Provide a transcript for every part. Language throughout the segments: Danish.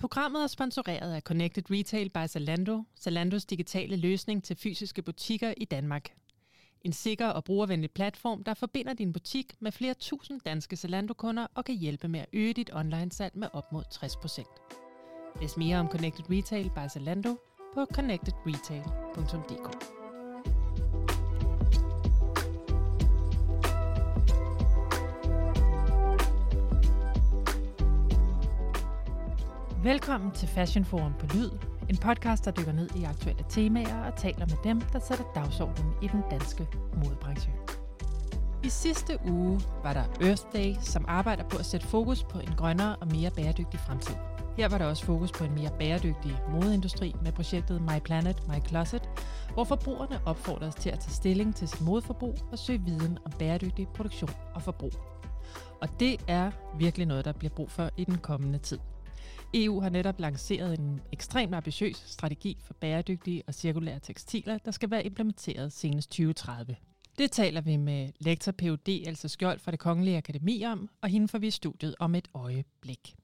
Programmet er sponsoreret af Connected Retail by Zalando, Zalandos digitale løsning til fysiske butikker i Danmark. En sikker og brugervenlig platform, der forbinder din butik med flere tusind danske Zalando-kunder og kan hjælpe med at øge dit online-salg med op mod 60%. Læs mere om Connected Retail by Zalando på connectedretail.dk. Velkommen til Fashion Forum på Lyd, en podcast, der dykker ned i aktuelle temaer og taler med dem, der sætter dagsordenen i den danske modebranche. I sidste uge var der Earth Day, som arbejder på at sætte fokus på en grønnere og mere bæredygtig fremtid. Her var der også fokus på en mere bæredygtig modeindustri med projektet My Planet, My Closet, hvor forbrugerne opfordres til at tage stilling til sit modeforbrug og søge viden om bæredygtig produktion og forbrug. Og det er virkelig noget, der bliver brug for i den kommende tid. EU har netop lanceret en ekstremt ambitiøs strategi for bæredygtige og cirkulære tekstiler, der skal være implementeret senest 2030. Det taler vi med lektor Ph.D. Elsa altså Skjold fra det Kongelige Akademi om, og hende får vi i studiet om et øjeblik.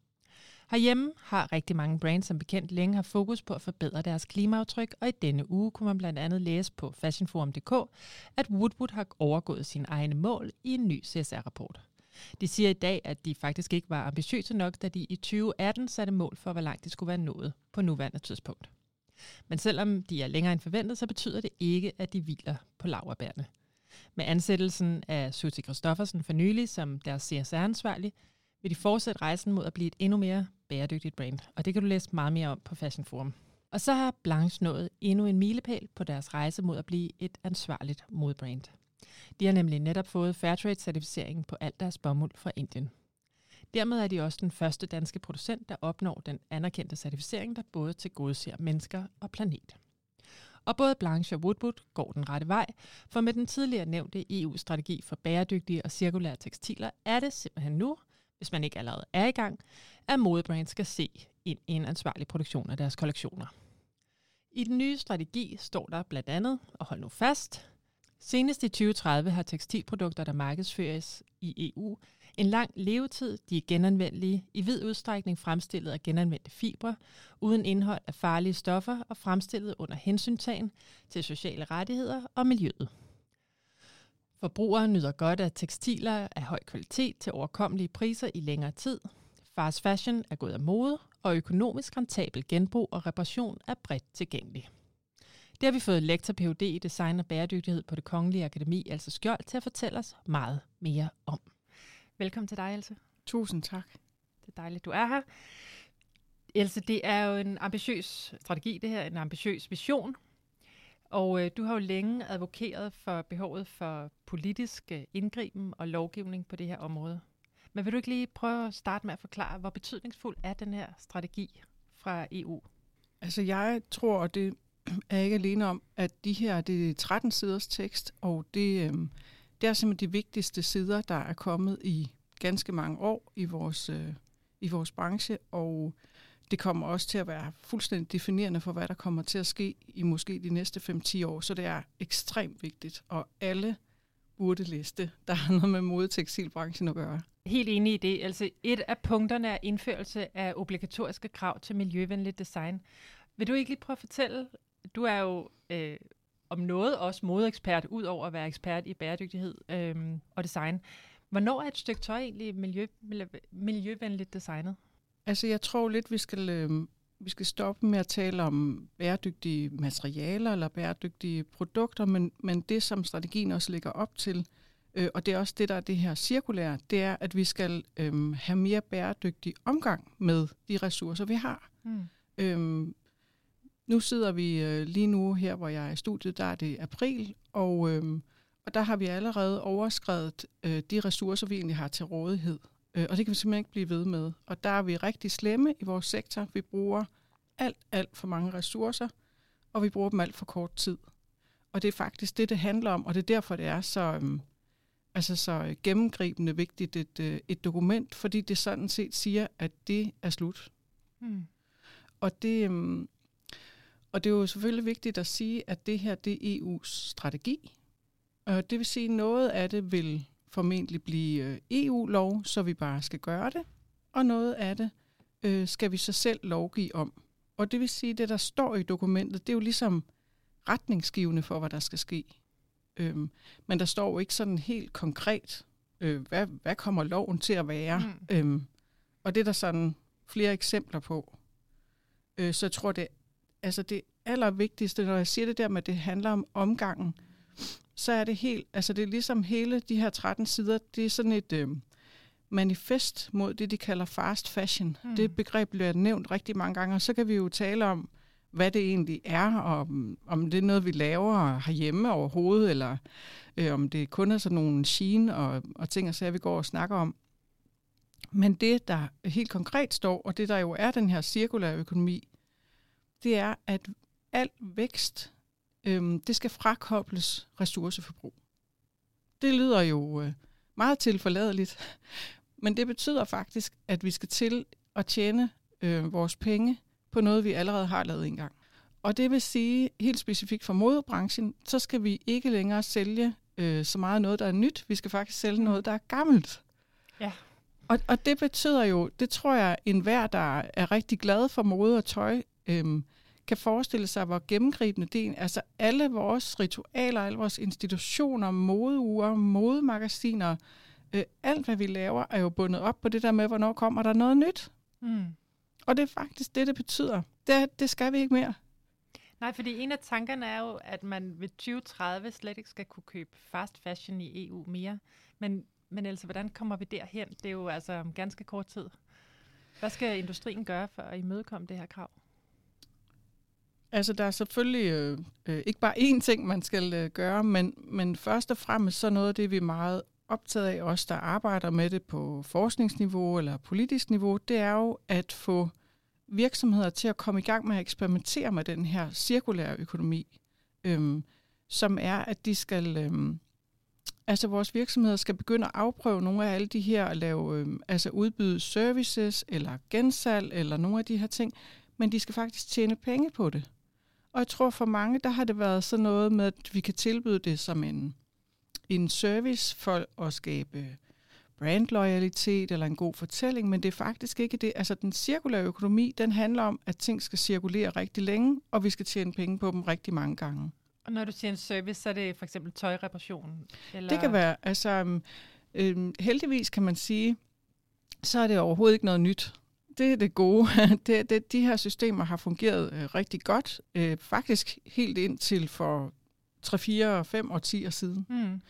Herhjemme har rigtig mange brands som bekendt længe har fokus på at forbedre deres klimaaftryk, og i denne uge kunne man blandt andet læse på fashionforum.dk, at Woodwood har overgået sine egne mål i en ny CSR-rapport. De siger i dag, at de faktisk ikke var ambitiøse nok, da de i 2018 satte mål for, hvor langt de skulle være nået på nuværende tidspunkt. Men selvom de er længere end forventet, så betyder det ikke, at de hviler på laverbærene. Med ansættelsen af Susie Kristoffersen for nylig som deres CSR-ansvarlig, vil de fortsætte rejsen mod at blive et endnu mere bæredygtigt brand. Og det kan du læse meget mere om på Fashion Forum. Og så har Blanche nået endnu en milepæl på deres rejse mod at blive et ansvarligt modbrand. De har nemlig netop fået Fairtrade-certificeringen på alt deres bomuld fra Indien. Dermed er de også den første danske producent, der opnår den anerkendte certificering, der både tilgodeser gode mennesker og planet. Og både Blanche og Woodwood går den rette vej, for med den tidligere nævnte EU-strategi for bæredygtige og cirkulære tekstiler er det simpelthen nu, hvis man ikke allerede er i gang, at modebrands skal se ind i en ansvarlig produktion af deres kollektioner. I den nye strategi står der blandt andet, og hold nu fast, Senest i 2030 har tekstilprodukter, der markedsføres i EU, en lang levetid. De er genanvendelige, i vid udstrækning fremstillet af genanvendte fibre, uden indhold af farlige stoffer og fremstillet under hensyntagen til sociale rettigheder og miljøet. Forbrugere nyder godt af tekstiler af høj kvalitet til overkommelige priser i længere tid. Fast fashion er gået af mode, og økonomisk rentabel genbrug og reparation er bredt tilgængelig. Det har vi fået lektor Ph.D. i design og bæredygtighed på det Kongelige Akademi, altså Skjold, til at fortælle os meget mere om. Velkommen til dig, Else. Tusind tak. Det er dejligt, du er her. Else, det er jo en ambitiøs strategi, det her, en ambitiøs vision. Og øh, du har jo længe advokeret for behovet for politisk øh, indgriben og lovgivning på det her område. Men vil du ikke lige prøve at starte med at forklare, hvor betydningsfuld er den her strategi fra EU? Altså jeg tror, og det er ikke alene om, at de her det er 13 siders tekst, og det, øh, det er simpelthen de vigtigste sider, der er kommet i ganske mange år i vores, øh, i vores branche, og det kommer også til at være fuldstændig definerende for, hvad der kommer til at ske i måske de næste 5-10 år. Så det er ekstremt vigtigt, og alle burde læse det, der har noget med modetekstilbranchen at gøre. Helt enig i det. Altså et af punkterne er indførelse af obligatoriske krav til miljøvenligt design. Vil du ikke lige prøve at fortælle, du er jo øh, om noget også modeekspert, ud over at være ekspert i bæredygtighed øh, og design. Hvornår er et stykke tøj egentlig miljø, miljøvenligt designet? Altså jeg tror lidt, vi skal, øh, vi skal stoppe med at tale om bæredygtige materialer eller bæredygtige produkter, men, men det, som strategien også ligger op til, øh, og det er også det, der er det her cirkulære, det er, at vi skal øh, have mere bæredygtig omgang med de ressourcer, vi har. Mm. Øhm, nu sidder vi øh, lige nu her, hvor jeg er i studiet, der er det april, og, øh, og der har vi allerede overskrevet øh, de ressourcer, vi egentlig har til rådighed. Øh, og det kan vi simpelthen ikke blive ved med. Og der er vi rigtig slemme i vores sektor. Vi bruger alt, alt for mange ressourcer, og vi bruger dem alt for kort tid. Og det er faktisk det, det handler om, og det er derfor, det er så, øh, altså så gennemgribende vigtigt et, øh, et dokument, fordi det sådan set siger, at det er slut. Hmm. Og det, øh, og det er jo selvfølgelig vigtigt at sige, at det her det er EU's strategi. Og det vil sige, at noget af det vil formentlig blive øh, EU-lov, så vi bare skal gøre det. Og noget af det øh, skal vi så selv lovgive om. Og det vil sige, at det, der står i dokumentet, det er jo ligesom retningsgivende for, hvad der skal ske. Øhm, men der står jo ikke sådan helt konkret, øh, hvad, hvad kommer loven til at være. Mm. Øhm, og det er der sådan flere eksempler på. Øh, så jeg tror, det, altså det allervigtigste, når jeg siger det der med, at det handler om omgangen, så er det helt, altså det er ligesom hele de her 13 sider, det er sådan et øh, manifest mod det, de kalder fast fashion. Mm. Det begreb bliver nævnt rigtig mange gange, og så kan vi jo tale om, hvad det egentlig er, og om, om det er noget, vi laver herhjemme overhovedet, eller øh, om det kun er sådan nogle skin og, og ting og sager, vi går og snakker om. Men det, der helt konkret står, og det der jo er den her cirkulære økonomi, det er, at al vækst, øh, det skal frakobles ressourceforbrug. Det lyder jo øh, meget tilforladeligt, men det betyder faktisk, at vi skal til at tjene øh, vores penge på noget, vi allerede har lavet engang. Og det vil sige, helt specifikt for modebranchen, så skal vi ikke længere sælge øh, så meget noget, der er nyt. Vi skal faktisk sælge mm. noget, der er gammelt. Ja. Og, og det betyder jo, det tror jeg, en hver, der er rigtig glad for mode og tøj, øhm, kan forestille sig, hvor gennemgribende det er. Altså alle vores ritualer, alle vores institutioner, modeuger, modemagasiner, øh, alt hvad vi laver, er jo bundet op på det der med, hvornår kommer der noget nyt. Mm. Og det er faktisk det, det betyder. Det, det skal vi ikke mere. Nej, fordi en af tankerne er jo, at man ved 2030 slet ikke skal kunne købe fast fashion i EU mere. Men, men altså, hvordan kommer vi derhen? Det er jo altså om ganske kort tid. Hvad skal industrien gøre for at imødekomme det her krav? Altså, der er selvfølgelig øh, øh, ikke bare én ting, man skal øh, gøre, men, men først og fremmest så noget af det, vi er meget optaget af, os der arbejder med det på forskningsniveau eller politisk niveau, det er jo at få virksomheder til at komme i gang med at eksperimentere med den her cirkulære økonomi, øhm, som er, at de skal, øhm, altså vores virksomheder skal begynde at afprøve nogle af alle de her, at lave, øhm, altså udbyde services eller gensalg eller nogle af de her ting, men de skal faktisk tjene penge på det. Og jeg tror for mange, der har det været sådan noget med, at vi kan tilbyde det som en en service for at skabe brandloyalitet eller en god fortælling, men det er faktisk ikke det. Altså den cirkulære økonomi, den handler om, at ting skal cirkulere rigtig længe, og vi skal tjene penge på dem rigtig mange gange. Og når du siger en service, så er det for eksempel tøjreparation? Eller? Det kan være, altså øh, heldigvis kan man sige, så er det overhovedet ikke noget nyt. Det er det gode. Det, det, de her systemer har fungeret øh, rigtig godt, øh, faktisk helt indtil for 3-4-5 årtier siden. Mm.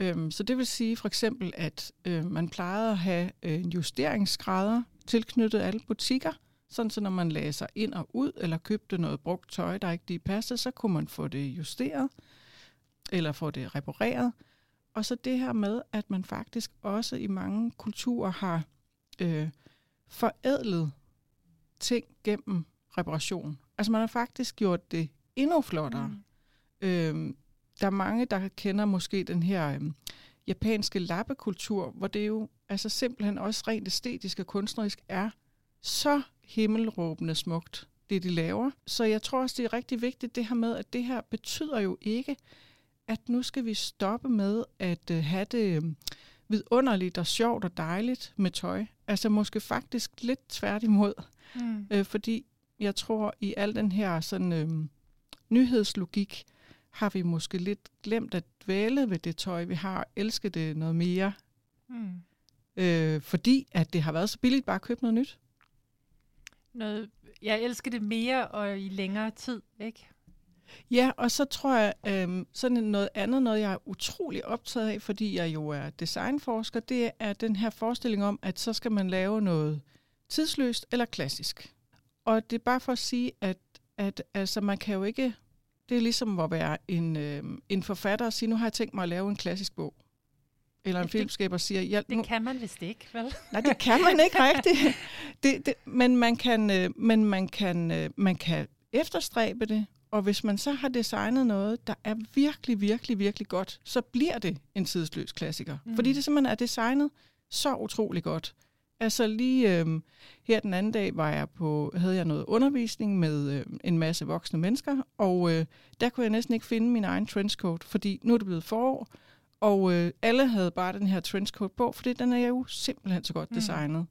Øhm, så det vil sige for eksempel, at øh, man plejede at have øh, justeringsgrader tilknyttet alle butikker, sådan så når man lagde sig ind og ud, eller købte noget brugt tøj, der ikke lige passede, så kunne man få det justeret, eller få det repareret. Og så det her med, at man faktisk også i mange kulturer har øh, forædlet ting gennem reparation. Altså man har faktisk gjort det endnu flottere. Mm. Øh, der er mange, der kender måske den her øh, japanske lappekultur, hvor det jo altså simpelthen også rent æstetisk og kunstnerisk er så himmelråbende smukt, det de laver. Så jeg tror også, det er rigtig vigtigt det her med, at det her betyder jo ikke, at nu skal vi stoppe med at øh, have det øh, vidunderligt og sjovt og dejligt med tøj. Altså måske faktisk lidt tværtimod. Mm. Øh, fordi jeg tror i al den her sådan øh, nyhedslogik, har vi måske lidt glemt at dvæle ved det tøj, vi har, elske det noget mere. Mm. Øh, fordi at det har været så billigt bare at købe noget nyt. Noget, jeg elsker det mere og i længere tid, ikke? Ja, og så tror jeg, øh, sådan noget andet, noget jeg er utrolig optaget af, fordi jeg jo er designforsker, det er den her forestilling om, at så skal man lave noget tidsløst eller klassisk. Og det er bare for at sige, at, at altså, man kan jo ikke det er ligesom at være en, øh, en forfatter og sige, nu har jeg tænkt mig at lave en klassisk bog. Eller en ja, filmskaber siger... Ja, nu, det kan man vist ikke, vel? Nej, det kan man ikke rigtigt. Det, det, men man kan, øh, men man, kan, øh, man kan efterstræbe det, og hvis man så har designet noget, der er virkelig, virkelig, virkelig godt, så bliver det en tidsløs klassiker. Mm. Fordi det simpelthen er designet så utrolig godt. Altså lige øh, her den anden dag var jeg på, havde jeg noget undervisning med øh, en masse voksne mennesker, og øh, der kunne jeg næsten ikke finde min egen trenchcoat, fordi nu er det blevet forår, og øh, alle havde bare den her trenchcoat på, fordi den er jo simpelthen så godt mm. designet.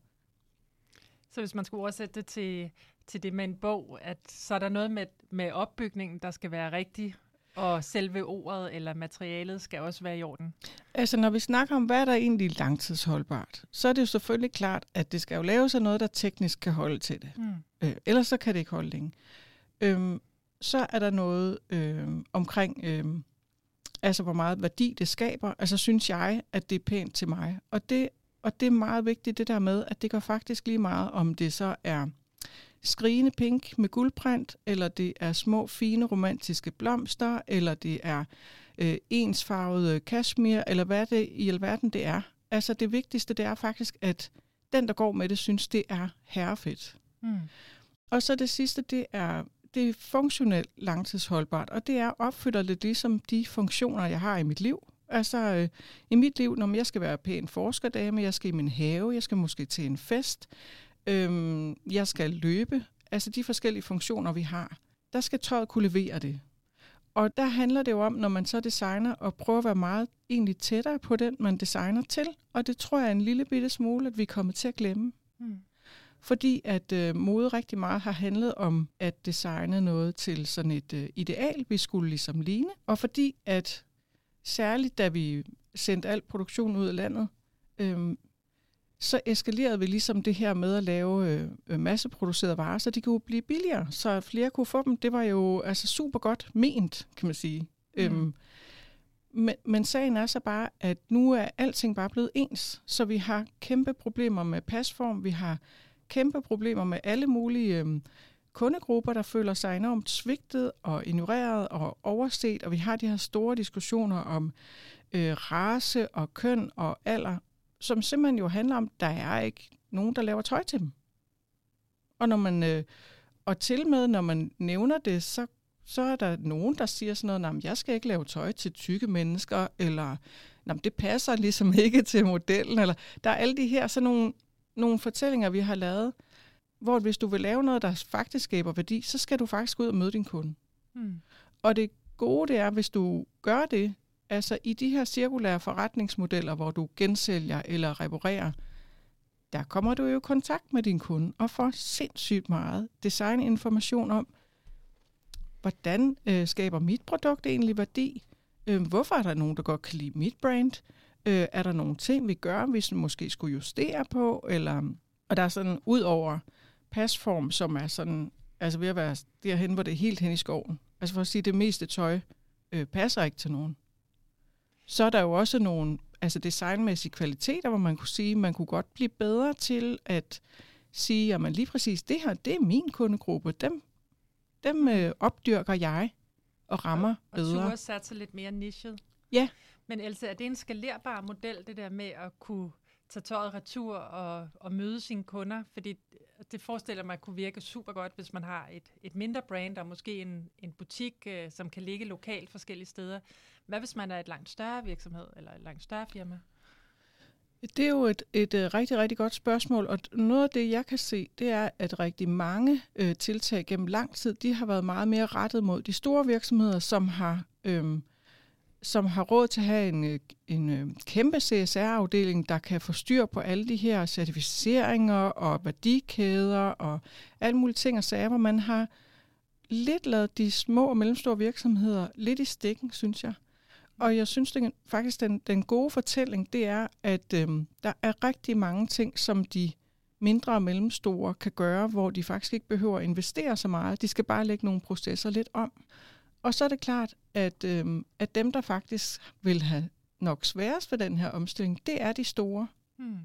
Så hvis man skulle oversætte det til, til det med en bog, at så er der noget med, med opbygningen, der skal være rigtig, og selve ordet eller materialet skal også være i orden. Altså når vi snakker om, hvad der er egentlig langtidsholdbart, så er det jo selvfølgelig klart, at det skal jo laves af noget, der teknisk kan holde til det. Mm. Øh, ellers så kan det ikke holde længe. Øhm, så er der noget øh, omkring, øh, altså hvor meget værdi det skaber. Altså synes jeg, at det er pænt til mig. Og det, og det er meget vigtigt det der med, at det går faktisk lige meget, om det så er skrigende pink med guldprint, eller det er små, fine, romantiske blomster, eller det er øh, ensfarvet kashmir, eller hvad det i alverden det er. Altså det vigtigste, det er faktisk, at den, der går med det, synes, det er herrefedt. Mm. Og så det sidste, det er, det er funktionelt langtidsholdbart, og det er opfylder lidt ligesom de funktioner, jeg har i mit liv. Altså øh, i mit liv, når jeg skal være pæn forskerdame, jeg skal i min have, jeg skal måske til en fest, Øhm, jeg skal løbe. Altså de forskellige funktioner, vi har. Der skal tøjet kunne levere det. Og der handler det jo om, når man så designer, at prøve at være meget egentlig tættere på den, man designer til. Og det tror jeg er en lille bitte smule, at vi kommer til at glemme. Mm. Fordi at øh, mode rigtig meget har handlet om at designe noget til sådan et øh, ideal, vi skulle ligesom ligne. Og fordi at særligt da vi sendte al produktion ud af landet, øh, så eskalerede vi ligesom det her med at lave øh, masseproducerede varer, så de kunne blive billigere, så flere kunne få dem. Det var jo altså super godt ment, kan man sige. Mm. Øhm, men, men sagen er så bare, at nu er alting bare blevet ens, så vi har kæmpe problemer med pasform, vi har kæmpe problemer med alle mulige øh, kundegrupper, der føler sig enormt svigtet og ignoreret og overset, og vi har de her store diskussioner om øh, race og køn og alder, som simpelthen jo handler om, der er ikke nogen, der laver tøj til dem. Og når man øh, og til med, når man nævner det, så, så er der nogen, der siger sådan noget, at jeg skal ikke lave tøj til tykke mennesker, eller det passer ligesom ikke til modellen, eller der er alle de her sådan nogle, nogle fortællinger, vi har lavet, hvor hvis du vil lave noget, der faktisk skaber værdi, så skal du faktisk ud og møde din kunde. Hmm. Og det gode det er, hvis du gør det, Altså i de her cirkulære forretningsmodeller, hvor du gensælger eller reparerer, der kommer du jo i kontakt med din kunde og får sindssygt meget designinformation om, hvordan øh, skaber mit produkt egentlig værdi? Øh, hvorfor er der nogen, der godt kan lide mit brand? Øh, er der nogle ting, vi gør, hvis vi måske skulle justere på? Eller, og der er sådan, ud over pasform, som er sådan, altså ved at være derhen, hvor det er helt hen i skoven. Altså for at sige, det meste tøj øh, passer ikke til nogen så er der jo også nogle altså designmæssige kvaliteter, hvor man kunne sige, man kunne godt blive bedre til at sige, at man lige præcis det her, det er min kundegruppe, dem, dem øh, opdyrker jeg og rammer og, bedre. Og turde sig lidt mere nichet. Ja. Men Else, er det en skalerbar model, det der med at kunne tage tøjet retur og, og møde sine kunder? Fordi det forestiller mig kunne virke super godt, hvis man har et, et mindre brand og måske en, en butik, øh, som kan ligge lokalt forskellige steder. Hvad hvis man er et langt større virksomhed eller et langt større firma? Det er jo et, et, et rigtig, rigtig godt spørgsmål, og noget af det, jeg kan se, det er, at rigtig mange øh, tiltag gennem lang tid, de har været meget mere rettet mod de store virksomheder, som har, øh, som har råd til at have en, øh, en øh, kæmpe CSR-afdeling, der kan få styr på alle de her certificeringer og værdikæder og alle mulige ting og sager, hvor man har lidt lavet de små og mellemstore virksomheder lidt i stikken, synes jeg. Og jeg synes det, faktisk, den, den gode fortælling, det er, at øhm, der er rigtig mange ting, som de mindre og mellemstore kan gøre, hvor de faktisk ikke behøver at investere så meget. De skal bare lægge nogle processer lidt om. Og så er det klart, at, øhm, at dem, der faktisk vil have nok sværest ved den her omstilling, det er de store. Hmm.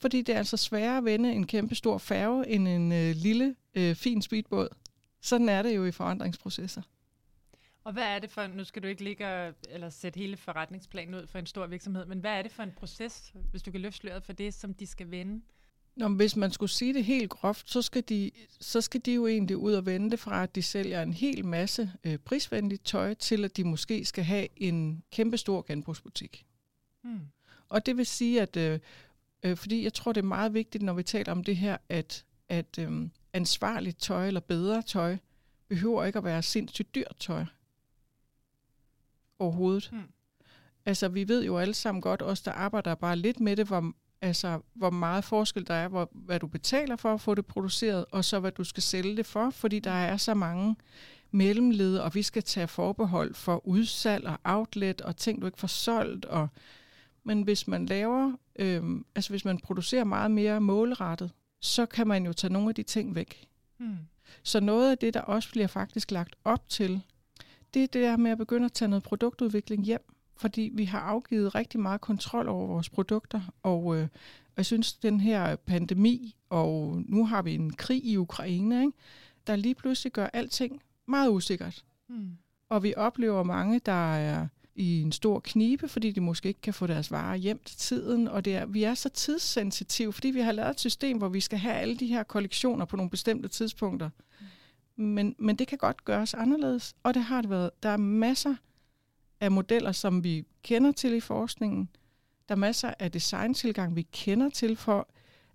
Fordi det er altså sværere at vende en kæmpe stor færge end en øh, lille, øh, fin speedbåd. Sådan er det jo i forandringsprocesser. Og hvad er det for, nu skal du ikke ligge eller sætte hele forretningsplanen ud for en stor virksomhed, men hvad er det for en proces, hvis du kan løfte sløret for det, som de skal vende? Nå, hvis man skulle sige det helt groft, så skal, de, så skal de jo egentlig ud og vende fra, at de sælger en hel masse øh, prisvenligt tøj, til at de måske skal have en kæmpe stor genbrugsbutik. Hmm. Og det vil sige, at øh, øh, fordi jeg tror, det er meget vigtigt, når vi taler om det her, at, at øh, ansvarligt tøj eller bedre tøj behøver ikke at være sindssygt dyrt tøj overhovedet. Mm. Altså, vi ved jo alle sammen godt, os der arbejder bare lidt med det, hvor, altså hvor meget forskel der er, hvor, hvad du betaler for at få det produceret, og så hvad du skal sælge det for, fordi der er så mange mellemled, og vi skal tage forbehold for udsalg og outlet og ting, du ikke får solgt. Og, men hvis man laver, øh, altså hvis man producerer meget mere målrettet, så kan man jo tage nogle af de ting væk. Hmm. Så noget af det, der også bliver faktisk lagt op til, det er det der med at begynde at tage noget produktudvikling hjem, fordi vi har afgivet rigtig meget kontrol over vores produkter, og øh, jeg synes, den her pandemi, og nu har vi en krig i Ukraine, ikke, der lige pludselig gør alting meget usikkert. Hmm. Og vi oplever mange, der er i en stor knibe, fordi de måske ikke kan få deres varer hjem til tiden. Og det er, vi er så tidssensitive, fordi vi har lavet et system, hvor vi skal have alle de her kollektioner på nogle bestemte tidspunkter. Mm. Men, men det kan godt gøres anderledes, og det har det været. Der er masser af modeller, som vi kender til i forskningen. Der er masser af designtilgang, vi kender til for,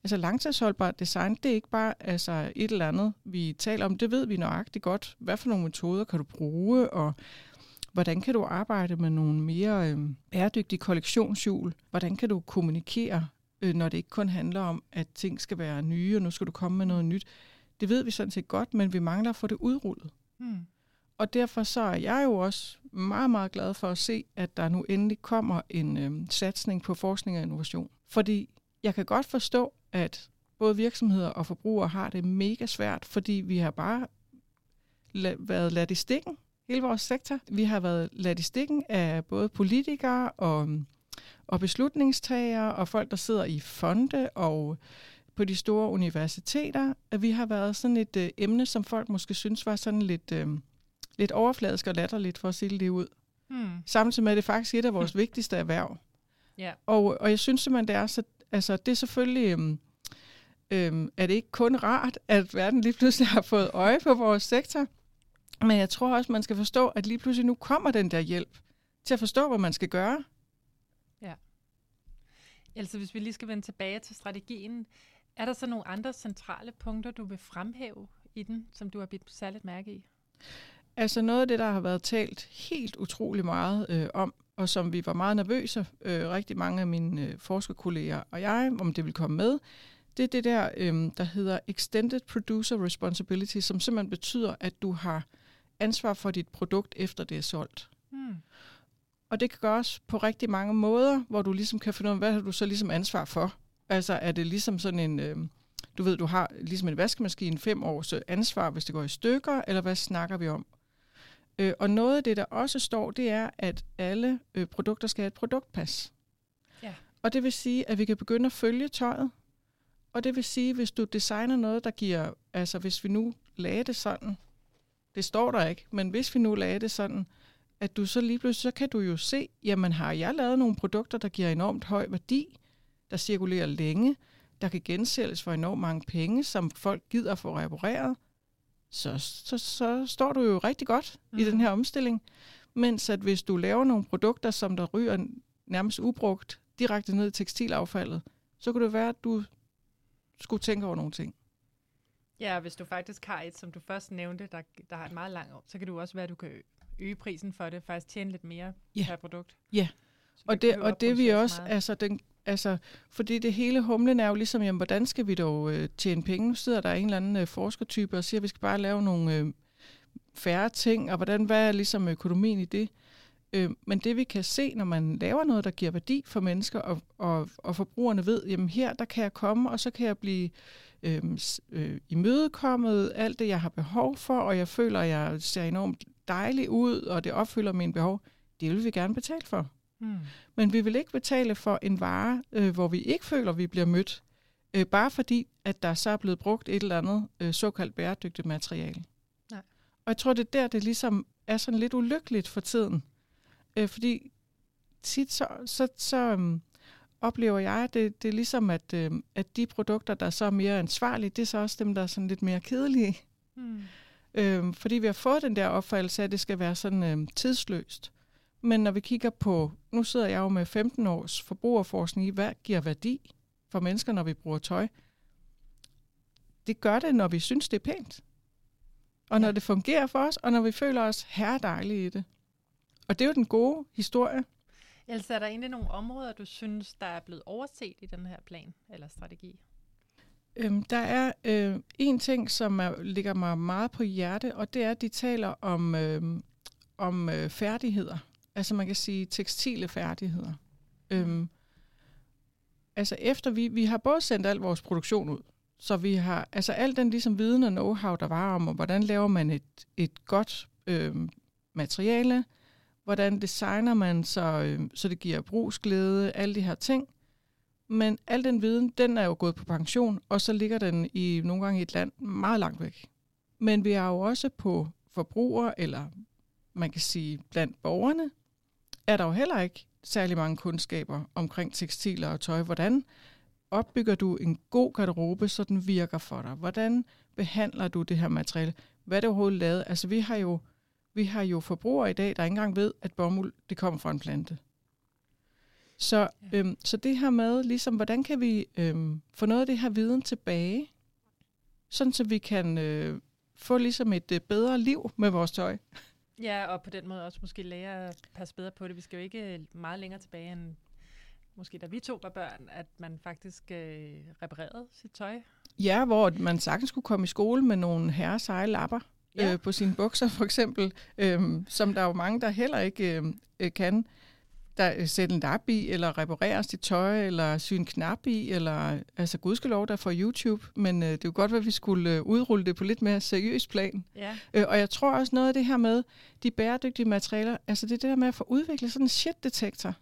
altså langtidsholdbart design, det er ikke bare altså et eller andet, vi taler om. Det ved vi nøjagtigt godt. Hvad for nogle metoder kan du bruge, og Hvordan kan du arbejde med nogle mere øh, bæredygtige kollektionshjul? Hvordan kan du kommunikere, øh, når det ikke kun handler om, at ting skal være nye, og nu skal du komme med noget nyt? Det ved vi sådan set godt, men vi mangler at få det udrullet. Hmm. Og derfor så er jeg jo også meget, meget glad for at se, at der nu endelig kommer en øh, satsning på forskning og innovation. Fordi jeg kan godt forstå, at både virksomheder og forbrugere har det mega svært, fordi vi har bare la- været ladt i stikken hele vores sektor. Vi har været ladt i stikken af både politikere og, og beslutningstagere og folk, der sidder i fonde og på de store universiteter. At vi har været sådan et øh, emne, som folk måske synes var sådan lidt, øh, lidt overfladisk og latterligt, for at sige det ud. Hmm. Samtidig med, at det faktisk er et af vores hmm. vigtigste erhverv. Yeah. Og, og jeg synes simpelthen, det er så, altså det er selvfølgelig, øhm, øhm, er det ikke kun rart, at verden lige pludselig har fået øje på vores sektor, men jeg tror også, man skal forstå, at lige pludselig nu kommer den der hjælp til at forstå, hvad man skal gøre. Ja. Altså hvis vi lige skal vende tilbage til strategien, er der så nogle andre centrale punkter, du vil fremhæve i den, som du har bidt særligt mærke i? Altså noget af det, der har været talt helt utrolig meget øh, om, og som vi var meget nervøse, øh, rigtig mange af mine øh, forskerkolleger og jeg, om det vil komme med, det er det der, øh, der hedder Extended Producer Responsibility, som simpelthen betyder, at du har ansvar for dit produkt, efter det er solgt. Hmm. Og det kan gøres på rigtig mange måder, hvor du ligesom kan finde ud af, hvad har du så ligesom ansvar for? Altså er det ligesom sådan en, øh, du ved, du har ligesom en vaskemaskine fem års ansvar, hvis det går i stykker, eller hvad snakker vi om? Øh, og noget af det, der også står, det er, at alle øh, produkter skal have et produktpas. Ja. Og det vil sige, at vi kan begynde at følge tøjet. Og det vil sige, hvis du designer noget, der giver, altså hvis vi nu lagde det sådan, det står der ikke, men hvis vi nu lagde det sådan, at du så lige pludselig, så kan du jo se, jamen har jeg lavet nogle produkter, der giver enormt høj værdi, der cirkulerer længe, der kan gensælges for enormt mange penge, som folk gider få repareret, så, så, så står du jo rigtig godt mm. i den her omstilling. Mens at hvis du laver nogle produkter, som der ryger nærmest ubrugt direkte ned i tekstilaffaldet, så kunne det være, at du skulle tænke over nogle ting. Ja, hvis du faktisk har et, som du først nævnte, der, der har et meget langt år, så kan du også være, at du kan øge prisen for det, faktisk tjene lidt mere ja. per produkt. Ja, og det, og det vi også, meget. altså, den, altså, fordi det hele humlen er jo ligesom, jamen, hvordan skal vi dog øh, tjene penge? Nu sidder der en eller anden øh, forskertype og siger, at vi skal bare lave nogle øh, færre ting, og hvordan, hvad er ligesom økonomien i det? Øh, men det vi kan se, når man laver noget, der giver værdi for mennesker, og, og, og forbrugerne ved, jamen her, der kan jeg komme, og så kan jeg blive øh, øh, imødekommet alt det, jeg har behov for, og jeg føler, at jeg ser enormt dejlig ud, og det opfylder mine behov, det vil vi gerne betale for. Mm. Men vi vil ikke betale for en vare, øh, hvor vi ikke føler, vi bliver mødt, øh, bare fordi, at der så er blevet brugt et eller andet øh, såkaldt bæredygtigt materiale. Nej. Og jeg tror, det er der, det ligesom er sådan lidt ulykkeligt for tiden. Øh, fordi tit så, så, så um, oplever jeg, at det, det er ligesom, at, øh, at de produkter, der er så mere ansvarlige, det er så også dem, der er sådan lidt mere kedelige. Mm. Øh, fordi vi har fået den der opfattelse af, at det skal være sådan øh, tidsløst. Men når vi kigger på, nu sidder jeg jo med 15 års forbrugerforskning i, hvad giver værdi for mennesker, når vi bruger tøj. Det gør det, når vi synes, det er pænt. Og ja. når det fungerer for os, og når vi føler os herredejlige i det. Og det er jo den gode historie. Altså er der egentlig nogle områder, du synes, der er blevet overset i den her plan eller strategi? Øhm, der er øh, en ting, som er, ligger mig meget på hjerte, og det er, at de taler om, øh, om øh, færdigheder. Altså man kan sige tekstile færdigheder. Øhm, altså efter vi, vi har både sendt al vores produktion ud, så vi har, altså al den ligesom viden og know-how, der var om, hvordan laver man et, et godt øhm, materiale, hvordan designer man, så, øhm, så det giver brugsglæde, alle de her ting. Men al den viden, den er jo gået på pension, og så ligger den i nogle gange i et land meget langt væk. Men vi er jo også på forbrugere, eller man kan sige blandt borgerne, er der jo heller ikke særlig mange kundskaber omkring tekstiler og tøj. Hvordan opbygger du en god garderobe, så den virker for dig? Hvordan behandler du det her materiale? Hvad er det overhovedet lavet? Altså vi har jo, vi har jo forbrugere i dag, der ikke engang ved, at bomuld det kommer fra en plante. Så, ja. øhm, så det her med, ligesom, hvordan kan vi øhm, få noget af det her viden tilbage, sådan så vi kan øh, få ligesom et øh, bedre liv med vores tøj. Ja, og på den måde også måske lære at passe bedre på det. Vi skal jo ikke meget længere tilbage end måske da vi to var børn, at man faktisk øh, reparerede sit tøj. Ja, hvor man sagtens kunne komme i skole med nogle herreseje lapper ja. øh, på sine bukser for eksempel, øh, som der er jo mange, der heller ikke øh, øh kan der øh, sætte en lap i, eller reparere sit tøj, eller sy en knap i, eller altså gudskelov der for YouTube, men øh, det er jo godt, at vi skulle øh, udrulle det på lidt mere seriøs plan. Ja. Øh, og jeg tror også noget af det her med de bæredygtige materialer, altså det er det der med at få udviklet sådan en shit-detektor.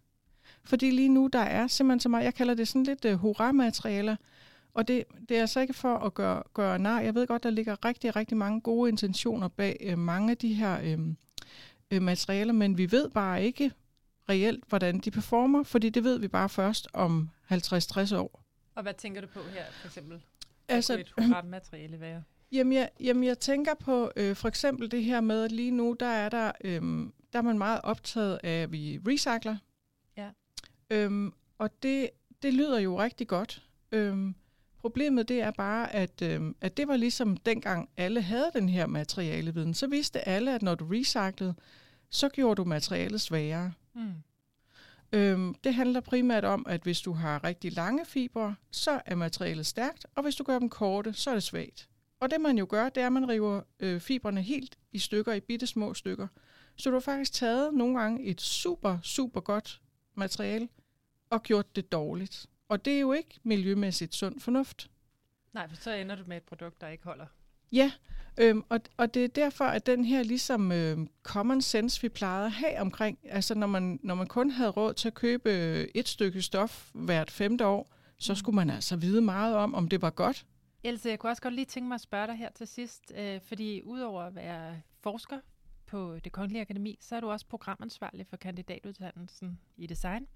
Fordi lige nu, der er simpelthen så meget, jeg kalder det sådan lidt uh, hurra-materialer, og det, det er altså ikke for at gøre, gøre nar. Jeg ved godt, der ligger rigtig, rigtig mange gode intentioner bag uh, mange af de her uh, materialer, men vi ved bare ikke, reelt, hvordan de performer, fordi det ved vi bare først om 50-60 år. Og hvad tænker du på her, for eksempel? Altså, et materiale være? Jamen jeg, jamen, jeg tænker på øh, for eksempel det her med, at lige nu, der er der, øh, der er man meget optaget af, at vi recycler. Ja. Øhm, og det, det lyder jo rigtig godt. Øhm, problemet det er bare, at, øhm, at det var ligesom dengang alle havde den her materialeviden. Så vidste alle, at når du recyclede, så gjorde du materialet sværere. Mm. Øhm, det handler primært om, at hvis du har rigtig lange fibre, så er materialet stærkt, og hvis du gør dem korte, så er det svagt. Og det man jo gør, det er, at man river øh, fibrene helt i stykker, i bitte små stykker. Så du har faktisk taget nogle gange et super, super godt materiale og gjort det dårligt. Og det er jo ikke miljømæssigt sund fornuft. Nej, for så ender du med et produkt, der ikke holder. Ja, Øhm, og, og det er derfor, at den her ligesom øhm, common sense, vi plejede at have omkring, altså når man, når man kun havde råd til at købe øh, et stykke stof hvert femte år, så mm. skulle man altså vide meget om, om det var godt. Else, jeg kunne også godt lige tænke mig at spørge dig her til sidst, øh, fordi udover at være forsker på det Kongelige Akademi, så er du også programansvarlig for kandidatuddannelsen i design. Men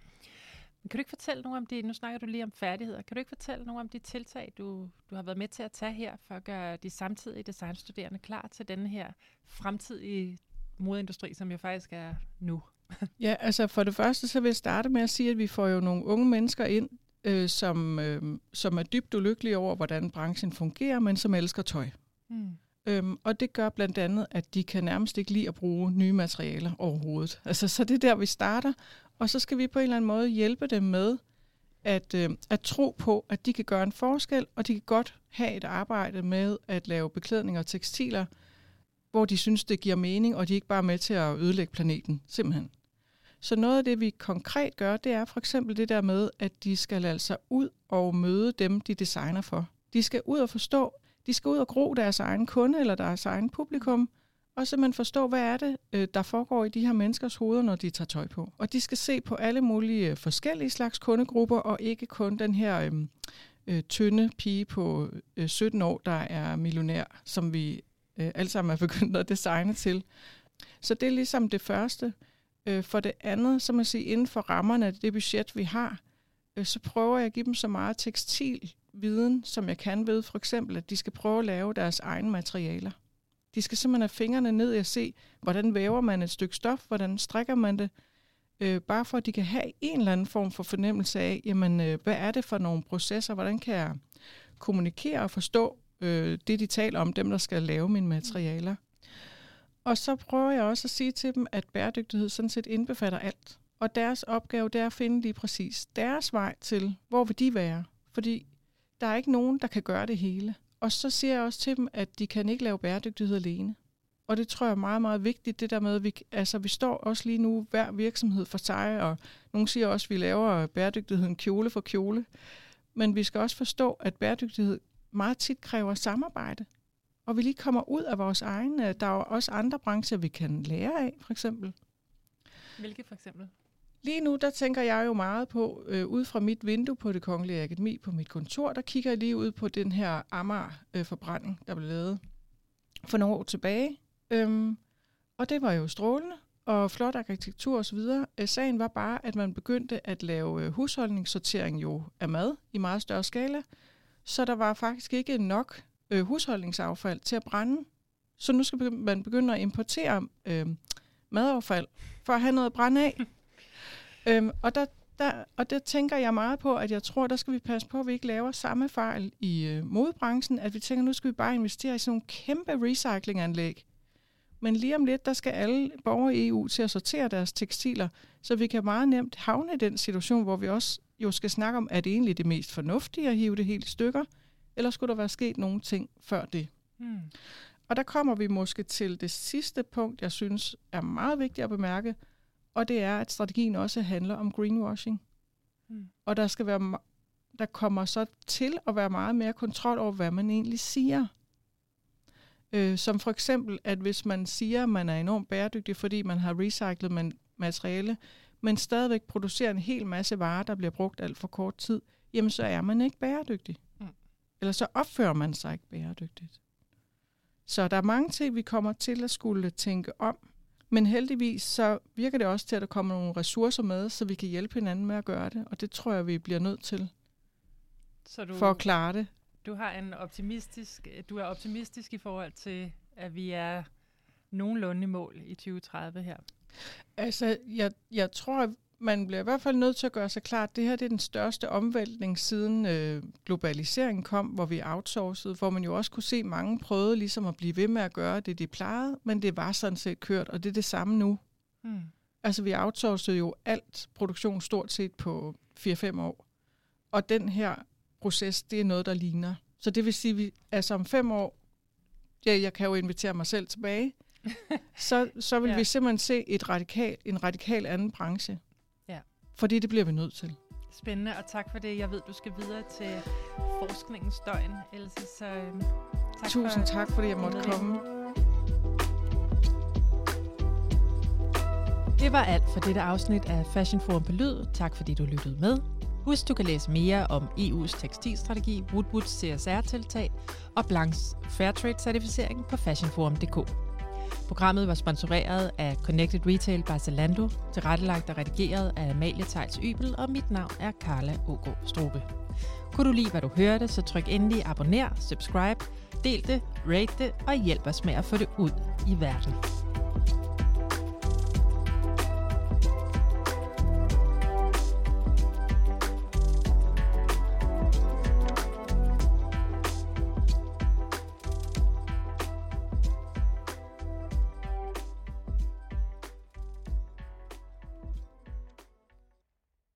kan du ikke fortælle nogle om de, nu snakker du lige om færdigheder, kan du ikke fortælle nogle om de tiltag, du, du har været med til at tage her, for at gøre de samtidige designstuderende klar til denne her fremtidige modeindustri, som jo faktisk er nu? ja, altså for det første, så vil jeg starte med at sige, at vi får jo nogle unge mennesker ind, øh, som, øh, som er dybt ulykkelige over, hvordan branchen fungerer, men som elsker tøj. Mm. Øhm, og det gør blandt andet, at de kan nærmest ikke lide at bruge nye materialer overhovedet. Altså, så det er der, vi starter. Og så skal vi på en eller anden måde hjælpe dem med at, øh, at tro på, at de kan gøre en forskel, og de kan godt have et arbejde med at lave beklædning og tekstiler, hvor de synes, det giver mening, og de er ikke bare er med til at ødelægge planeten, simpelthen. Så noget af det, vi konkret gør, det er for eksempel det der med, at de skal altså ud og møde dem, de designer for. De skal ud og forstå, de skal ud og gro deres egen kunde eller deres egen publikum, og simpelthen forstå, hvad er det, øh, der foregår i de her menneskers hoveder, når de tager tøj på. Og de skal se på alle mulige øh, forskellige slags kundegrupper, og ikke kun den her øh, øh, tynde pige på øh, 17 år, der er millionær, som vi øh, alle sammen er begyndt at designe til. Så det er ligesom det første. Øh, for det andet, så man sige, inden for rammerne af det budget, vi har, øh, så prøver jeg at give dem så meget tekstilviden, som jeg kan ved, for eksempel, at de skal prøve at lave deres egne materialer. De skal simpelthen have fingrene ned at se, hvordan væver man et stykke stof, hvordan strikker man det, øh, bare for at de kan have en eller anden form for fornemmelse af, jamen, øh, hvad er det for nogle processer, hvordan kan jeg kommunikere og forstå øh, det, de taler om, dem der skal lave mine materialer. Og så prøver jeg også at sige til dem, at bæredygtighed sådan set indbefatter alt. Og deres opgave, det er at finde lige præcis deres vej til, hvor vil de være? Fordi der er ikke nogen, der kan gøre det hele. Og så siger jeg også til dem, at de kan ikke lave bæredygtighed alene. Og det tror jeg er meget, meget vigtigt, det der med, at vi, altså, vi står også lige nu, hver virksomhed for sig, og nogle siger også, at vi laver bæredygtigheden kjole for kjole. Men vi skal også forstå, at bæredygtighed meget tit kræver samarbejde. Og vi lige kommer ud af vores egne. Øh, der er også andre brancher, vi kan lære af, for eksempel. Hvilke for eksempel? Lige nu, der tænker jeg jo meget på, øh, ud fra mit vindue på det kongelige akademi på mit kontor, der kigger jeg lige ud på den her Amager-forbrænding, øh, der blev lavet for nogle år tilbage. Øhm, og det var jo strålende og flot arkitektur osv. Øh, sagen var bare, at man begyndte at lave øh, husholdningssortering jo af mad i meget større skala, så der var faktisk ikke nok øh, husholdningsaffald til at brænde. Så nu skal man begynde at importere øh, madaffald for at have noget at brænde af. øhm, og, der, der, og der tænker jeg meget på, at jeg tror, der skal vi passe på, at vi ikke laver samme fejl i øh, modebranchen, at vi tænker, nu skal vi bare investere i sådan nogle kæmpe recyclinganlæg. Men lige om lidt, der skal alle borgere i EU til at sortere deres tekstiler, så vi kan meget nemt havne i den situation, hvor vi også jo skal snakke om, er det egentlig det mest fornuftige at hive det helt i stykker, eller skulle der være sket nogle ting før det? Hmm. Og der kommer vi måske til det sidste punkt, jeg synes er meget vigtigt at bemærke, og det er, at strategien også handler om greenwashing. Mm. Og der skal være, der kommer så til at være meget mere kontrol over, hvad man egentlig siger. Øh, som for eksempel, at hvis man siger, at man er enormt bæredygtig, fordi man har recyclet man, materiale, men stadigvæk producerer en hel masse varer, der bliver brugt alt for kort tid, jamen så er man ikke bæredygtig. Mm. Eller så opfører man sig ikke bæredygtigt. Så der er mange ting, vi kommer til at skulle tænke om. Men heldigvis så virker det også til, at der kommer nogle ressourcer med, så vi kan hjælpe hinanden med at gøre det. Og det tror jeg, vi bliver nødt til så du, for at klare det. Du har en optimistisk, du er optimistisk i forhold til, at vi er nogenlunde i mål i 2030 her. Altså, jeg, jeg tror, man bliver i hvert fald nødt til at gøre sig klart, at det her det er den største omvæltning siden øh, globaliseringen kom, hvor vi outsourcede, hvor man jo også kunne se, at mange prøvede ligesom at blive ved med at gøre det, de plejede, men det var sådan set kørt, og det er det samme nu. Mm. Altså vi outsourcede jo alt produktion stort set på 4-5 år. Og den her proces, det er noget, der ligner. Så det vil sige, at vi, altså om fem år, ja, jeg kan jo invitere mig selv tilbage, så, så vil ja. vi simpelthen se et radikal, en radikal anden branche. Fordi det bliver vi nødt til. Spændende, og tak for det. Jeg ved, du skal videre til forskningens døgn, Else, så øhm, tak Tusind for, tak, fordi jeg måtte komme. Det var alt for dette afsnit af Fashion Forum på Lyd. Tak fordi du lyttede med. Husk, du kan læse mere om EU's tekstilstrategi, Woodwoods CSR-tiltag og Blancs Fairtrade-certificering på fashionforum.dk. Programmet var sponsoreret af Connected Retail by Zalando, tilrettelagt og redigeret af Amalie Tejls Ybel, og mit navn er Carla Ågaard Strobe. Kunne du lide, hvad du hørte, så tryk endelig abonner, subscribe, del det, rate det og hjælp os med at få det ud i verden.